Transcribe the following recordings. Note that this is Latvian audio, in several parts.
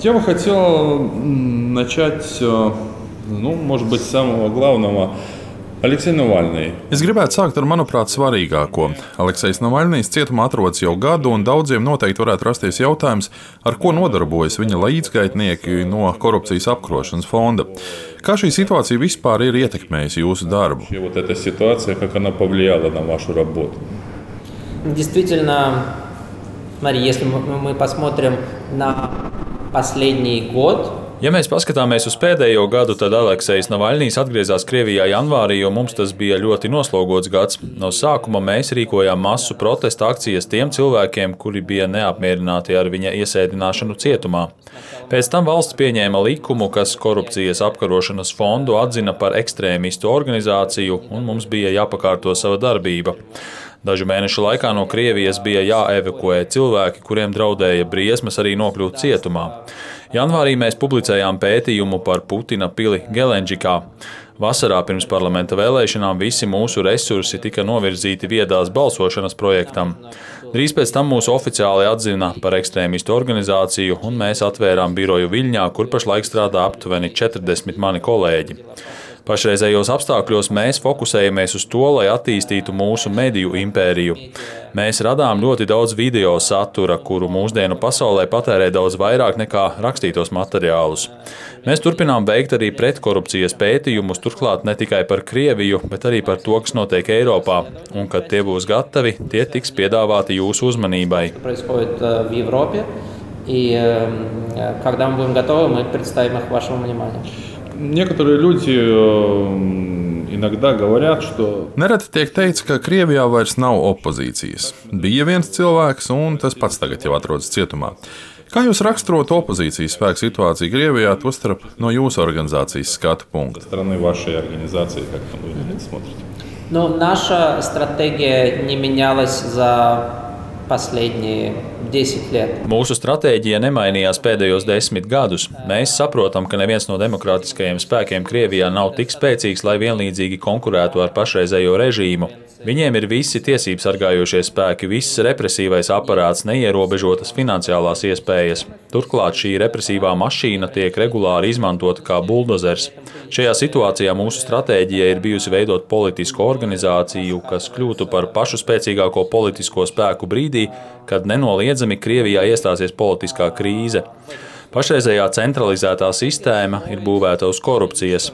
Я бы хотел начать, ну, может быть, с самого главного. Aleksija Navalnija. Es gribētu sākt ar, manuprāt, svarīgāko. Aleksis Navalnijas cietumā atrodas jau gadu, un daudziem noteikti varētu rasties jautājums, ar ko nodarbojas viņa līdzgaitnieki no korupcijas apkarošanas fonda. Kā šī situācija vispār ir ietekmējusi jūsu darbu? Вот эта ситуация, как она повлияла на вашу работу? Действительно, смотри, если мы посмотрим на последний год, Ja mēs paskatāmies uz pēdējo gadu, tad Aleksis Navaļnijas atgriezās Krievijā janvārī, jo mums tas bija ļoti noslogots gads. No sākuma mēs rīkojām masu protesta akcijas tiem cilvēkiem, kuri bija neapmierināti ar viņa iesēdināšanu cietumā. Pēc tam valsts pieņēma likumu, kas korupcijas apkarošanas fondu atzina par ekstrēmistu organizāciju, un mums bija jāpakārto sava darbība. Dažu mēnešu laikā no Krievijas bija jāevakuē cilvēki, kuriem draudēja briesmas arī nokļūt cietumā. Janvārī mēs publicējām pētījumu par Putina pili Gelenģikā. Vasarā pirms parlamenta vēlēšanām visi mūsu resursi tika novirzīti viedās balsošanas projektam. Drīz pēc tam mūs oficiāli atzina par ekstrēmistu organizāciju, un mēs atvērām biroju Viļņā, kur pašlaik strādā aptuveni 40 mani kolēģi. Pašreizējos apstākļos mēs fokusējamies uz to, lai attīstītu mūsu mediju impēriju. Mēs radām ļoti daudz video satura, kuru mūsdienu pasaulē patērē daudz vairāk nekā rakstītos materiālus. Mēs turpinām veikt arī pretkorupcijas pētījumus, turklāt ne tikai par Krieviju, bet arī par to, kas notiek Eiropā. Un, kad tie būs gatavi, tie tiks piedāvāti jūsu uzmanībai. И когда мы будем готовы, мы представим их вашему вниманию. Некоторые люди иногда говорят, что... Nereti tiek teikts, ka Krievijā vairs nav opozīcijas. Bija viens cilvēks, un tas pats tagad jau atrodas cietumā. Kā jūs raksturotu opozīcijas spēku situāciju Krievijā, tostarp no jūsu organizācijas skatu punkta? Стороны вашей организации, как вы на это смотрите? Ну, наша стратегия не менялась за последние 10 лет. Mūsu stratēģija nemainījās pēdējos desmit gadus. Mēs saprotam, ka neviens no demokrātiskajiem spēkiem Krievijā nav tik spēcīgs, lai vienlīdzīgi konkurētu ar pašreizējo režīmu. Viņiem ir visi tiesību sargājošie spēki, viss represīvais aparāts, neierobežotas finansiālās iespējas. Turklāt šī represīvā mašīna tiek regulāri izmantota kā buldozers. Šajā situācijā mūsu stratēģija ir bijusi veidot politisku organizāciju, kas kļūtu par pašu spēcīgāko politisko spēku brīdī, kad nenoliedzami Krievijā iestāsies politiskā krīze. Pašreizējā centralizētā sistēma ir būvēta uz korupcijas.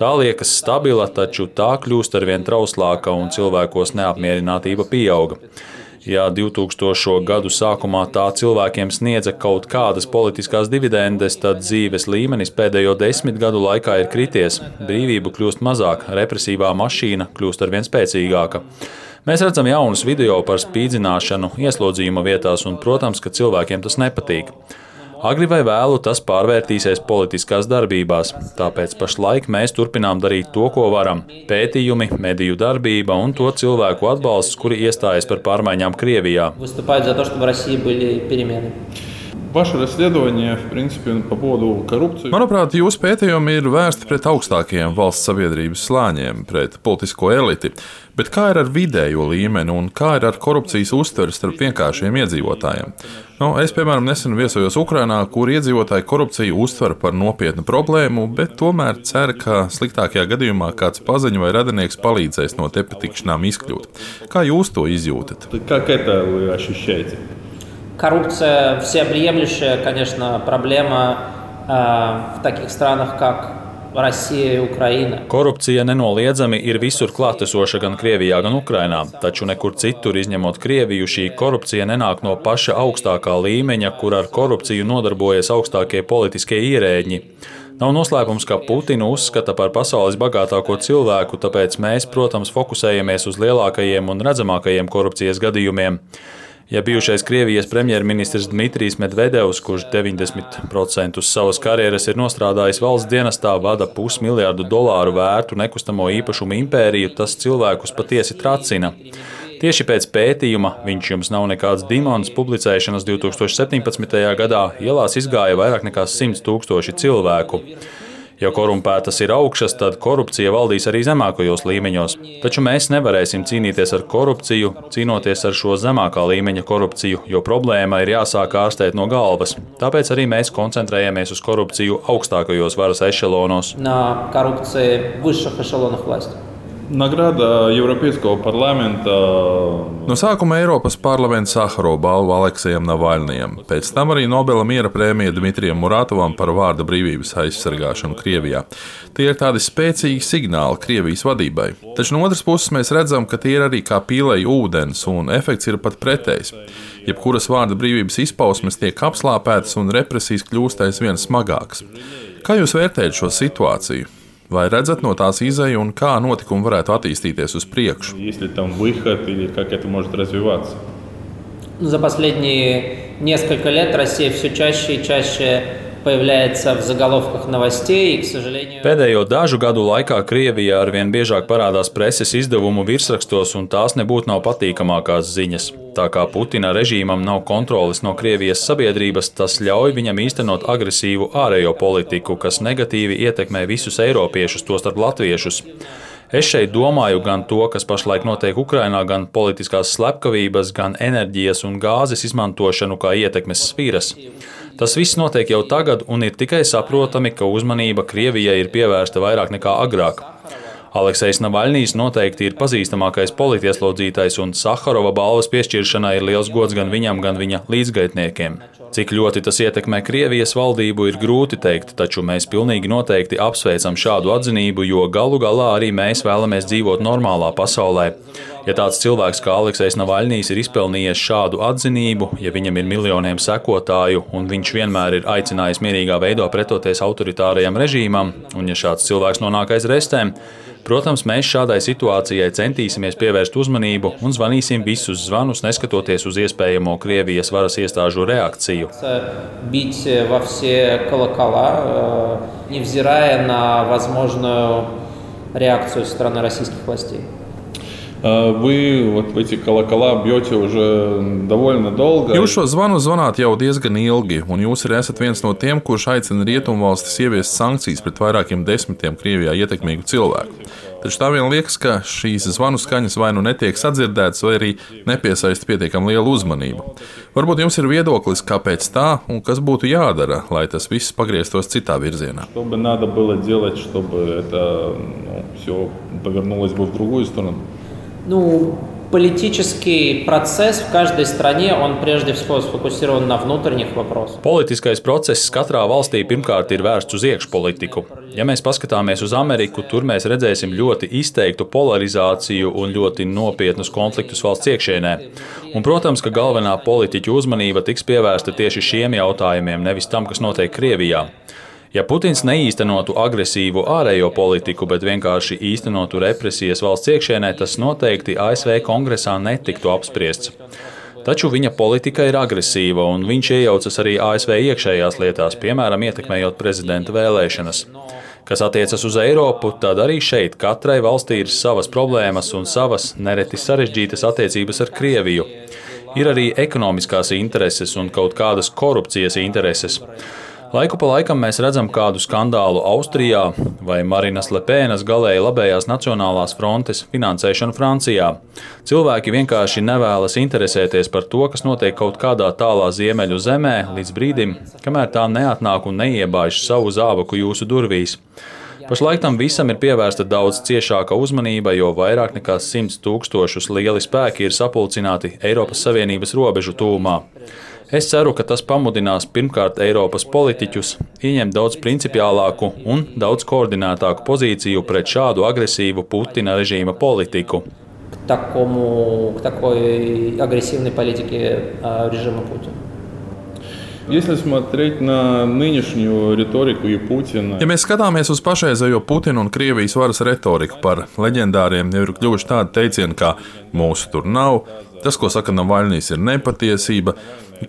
Tā liekas stabila, taču tā kļūst arvien trauslāka un cilvēkos neapmierinātība pieauga. Ja 2000. gadu sākumā tā cilvēkiem sniedza kaut kādas politiskās dividendes, tad dzīves līmenis pēdējo desmit gadu laikā ir krities. Brīvība kļūst mazāk, represīvā mašīna kļūst arvien spēcīgāka. Mēs redzam jaunus video par spīdzināšanu ieslodzījuma vietās, un, protams, ka cilvēkiem tas nepatīk. Agri vai vēlu tas pārvērtīsies politiskās darbībās, tāpēc pašlaik mēs turpinām darīt to, ko varam. Pētījumi, mediju darbība un to cilvēku atbalsts, kuri iestājas par pārmaiņām Krievijā. Vaše расследование, в принципе, по поводу коррупции. Manuprāt, jūsu pētījumi ir vērsti pret augstākajiem valsts sabiedrības slāņiem, pret politisko eliti. Bet kā ir ar vidējo līmeni un kā ir ar korupcijas uztveri starp vienkāršiem iedzīvotājiem? Nu, es, piemēram, nesen viesojos Ukrajinā, kur iedzīvotāji korupciju uztver par nopietnu problēmu, bet tomēr cer, ka sliktākajā gadījumā kāds paziņo vai radinieks palīdzēs no tepatikšanām izkļūt. Kā jūs to izjūtat? Как это вы ощущаете? Коррупция всеобъемлющая, конечно, проблема э, в таких странах, как Россija un Ukraina. Korupcija nenoliedzami ir visur klātesoša gan Krievijā, gan Ukrainā, taču nekur citur, izņemot Krieviju, šī korupcija nenāk no paša augstākā līmeņa, kur ar korupciju nodarbojas augstākie politiskie ierēģi. Nav noslēpums, ka Putinu uzskata par pasaules bagātāko cilvēku, tāpēc mēs, protams, fokusējamies uz lielākajiem un redzamākajiem korupcijas gadījumiem. Ja bijušais Krievijas premjerministrs Dmitrijs Medvedevs, kurš 90% savas karjeras ir nostrādājis valsts dienestā, vada pusmiljardu dolāru vērtu nekustamo īpašumu impēriju, tas cilvēkus patiesi tracina. Tieši pēc pētījuma viņš jums nav nekāds dimons publicēšanas 2017. gadā ielās izgāja vairāk nekā 100 tūkstoši cilvēku. Ja korumpētas ir augšas, tad korupcija valdīs arī zemākajos līmeņos. Taču mēs nevarēsim cīnīties ar korupciju, cīnoties ar šo zemākā līmeņa korupciju, jo problēma ir jāsāk ārstēt no galvas. Tāpēc arī mēs koncentrējamies uz korupciju augstākajos varas ešelonos. Na korupciju višākajos ešelonos valsts. Награда Европейского парламента No sākuma Eiropas parlamenta Sahara balvu Aleksējam Navaļnijam, pēc tam arī Nobela miera prēmija Dmitrijam Muratovam par vārda brīvības aizsargāšanu Krievijā. Tie ir tādi spēcīgi signāli Krievijas vadībai. Taču no otras puses mēs redzam, ka tie ir arī kā pīlēji ūdens, un efekts ir pat pretējs. Jebkuras vārda brīvības izpausmes tiek apslāpētas un represijas kļūst aizvien smagākas. Kā jūs vērtējat šo situāciju? Vai redzat no tās izēju un kā notikumi varētu attīstīties uz priekšu? есть ли там выход или как это может развиваться. За последние несколько лет Россия все чаще и чаще Pēdējo dažu gadu laikā Krievijā arvien biežāk parādās preses izdevumu virsrakstos, un tās nebūtu nav patīkamākās ziņas. Tā kā Putina režīmam nav kontroles no Krievijas sabiedrības, tas ļauj viņam īstenot agresīvu ārējo politiku, kas negatīvi ietekmē visus eiropiešus, tostarp latviešus. Es šeit domāju gan to, kas pašlaik notiek Ukrajinā, gan politiskās slepkavības, gan enerģijas un gāzes izmantošanu kā ietekmes sfīras. Tas viss notiek jau tagad, un ir tikai saprotami, ka uzmanība Krievijai ir pievērsta vairāk nekā agrāk. Aleksis Navaļnijas noteikti ir pazīstamākais politieslodzītais, un Saharova balvas piešķiršanā ir liels gods gan viņam, gan viņa līdzgaitniekiem. Cik ļoti tas ietekmē Krievijas valdību, ir grūti teikt, taču mēs pilnīgi noteikti apsveicam šādu atzinību, jo galu galā arī mēs vēlamies dzīvot normālā pasaulē. Ja tāds cilvēks kā Aleksis Navaļnijas ir izpelnījies šādu atzinību, ja viņam ir miljoniem sekotāju un viņš vienmēr ir aicinājis mierīgā veidā pretoties autoritārajam režīmam, un ja šāds cilvēks nonāk aiz restēm, protams, mēs šādai situācijai centīsimies pievērst uzmanību un zvanīsim visus zvanus, neskatoties uz iespējamo Krievijas varas iestāžu reakciju. Бить во все колокола, э, невзирая на возможную реакцию со стороны российских властей. А Вы вот в эти колокола бьете уже довольно долго. Jūs šo zvanu zvanāt jau diezgan ilgi, un jūs arī esat viens no tiem, kurš aicina rietumvalstis ieviest sankcijas pret vairākiem desmitiem Krievijā ietekmīgu cilvēku. Taču tā vien liekas, ka šīs zvanu skaņas vai nu netiek sadzirdētas, vai arī nepiesaista pietiekami lielu uzmanību. Varbūt jums ir viedoklis, kāpēc tā un kas būtu jādara, lai tas viss pagrieztos citā virzienā. Что бы надо было делать, чтобы это все повернулось бы в другую сторону? Ну, политический процесс в каждой стране, он прежде всего сфокусирован на внутренних вопросах. Politiskais process katrā valstī pirmkārt ir vērsts uz iekšpolitiku. Ja mēs paskatāmies uz Ameriku, tur mēs redzēsim ļoti izteiktu polarizāciju un ļoti nopietnus konfliktus valsts iekšienē. Un, protams, ka galvenā politiķu uzmanība tiks pievērsta tieši šiem jautājumiem, nevis tam, kas notiek Krievijā. Ja Putins neīstenotu agresīvu ārējo politiku, bet vienkārši īstenotu represijas valsts iekšienē, tas noteikti ASV kongresā netiktu apspriests. Taču viņa politika ir agresīva, un viņš iejaucas arī ASV iekšējās lietās, piemēram, ietekmējot prezidenta vēlēšanas. Kas attiecas uz Eiropu, tad arī šeit katrai valstī ir savas problēmas un savas nereti sarežģītas attiecības ar Krieviju. Ir arī ekonomiskās intereses un kaut kādas korupcijas intereses. Laiku pa laikam mēs redzam kādu skandālu Austrijā vai Marinas Lepēnas galēji labējās Nacionālās frontes finansēšanu Francijā. Cilvēki vienkārši nevēlas interesēties par to, kas notiek kaut kādā tālā ziemeļu zemē, līdz brīdim, kamēr tā neatnāk un neiebāž savu zābaku jūsu durvīs. Pašlaik tam visam ir pievērsta daudz ciešāka uzmanība, jo vairāk nekā 100 tūkstošus lieli spēki ir sapulcināti Eiropas Savienības robežu tūmā. Es ceru, ka tas pamudinās pirmkārt Eiropas politiķus ieņemt daudz principiālāku un daudz koordinētāku pozīciju pret šādu agresīvu Putina režīma politiku. К, такому, к такой агрессивной политике э, режима Путина. Если смотреть на нынешнюю риторику и Путина, Ja mēs skatāmies uz pašreizējo Putina un Krievijas varas retoriku par leģendāriem, jau ir kļuvuši tādi teicieni, kā mūsu tur nav, tas, ko saka Navaļnijas, ir nepatiesība.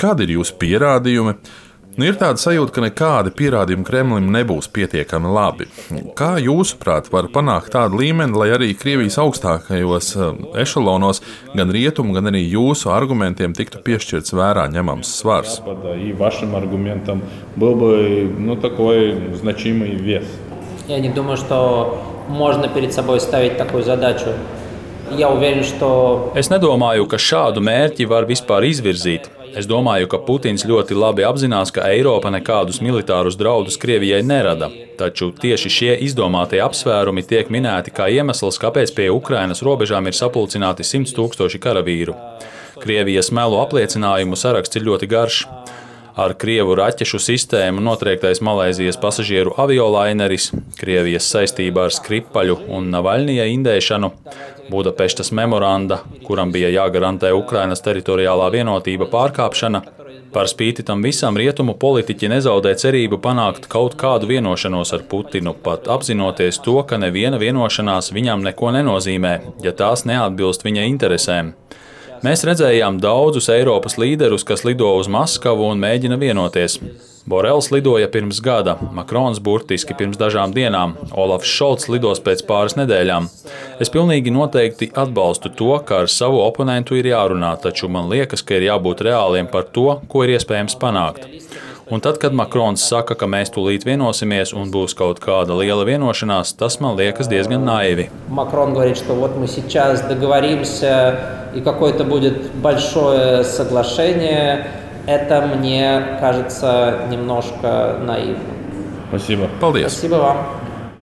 Kādi ir jūsu pierādījumi? Nu, ir tāda sajūta, ka nekādi pierādījumi Kremlim nebūs pietiekami labi. Kā jūsuprāt, var panākt tādu līmeni, lai arī Krievijas augstākajos eh, ešalonos gan rietumu, gan arī jūsu argumentiem tiktu piešķirts vērā ņemams svars? Запада и вашим аргументам был бы ну, такой значимый вес. Я не думаю, что можно перед собой ставить такую задачу. Я уверен, что Es nedomāju, ka šādu mērķi var vispār izvirzīt. Es domāju, ka Putins ļoti labi apzinās, ka Eiropa nekādus militārus draudus Krievijai nerada. Taču tieši šie izdomātie apsvērumi tiek minēti kā iemesls, kāpēc pie Ukrainas robežām ir sapulcināti simts tūkstoši karavīru. Krievijas melu apliecinājumu saraksts ir ļoti garš. Ar krievu raķešu sistēmu notriektais Malaisijas pasažieru aviolaineris, Krievijas saistība ar Skripaļu un Navaļnija indēšanu, Budapeštas memoranda, kuram bija jāgarantē Ukrainas teritoriālā vienotība pārkāpšana. Par spīti tam visam rietumu politiķi nezaudē cerību panākt kaut kādu vienošanos ar Putinu, pat apzinoties to, ka neviena vienošanās viņam neko nenozīmē, ja tās neatbilst viņa interesēm. Mēs redzējām daudzus Eiropas līderus, kas lido uz Maskavu un mēģina vienoties. Borels lidoja pirms gada, Makrons burtiski pirms dažām dienām, Olafs Šalts lidos pēc pāris nedēļām. Es pilnīgi noteikti atbalstu to, ka ar savu oponentu ir jārunā, taču man liekas, ka ir jābūt reāliem par to, ko ir iespējams panākt. Un tad, kad Makrons saka, ka mēs tūlīt vienosimies un būs kaut kāda liela vienošanās, tas man liekas diezgan naivi. Makrons teica, ka mēs šodien dogovorimся. И какое-то будет большое соглашение, это мне кажется немножко наивным. Спасибо. Paldies! Спасибо вам.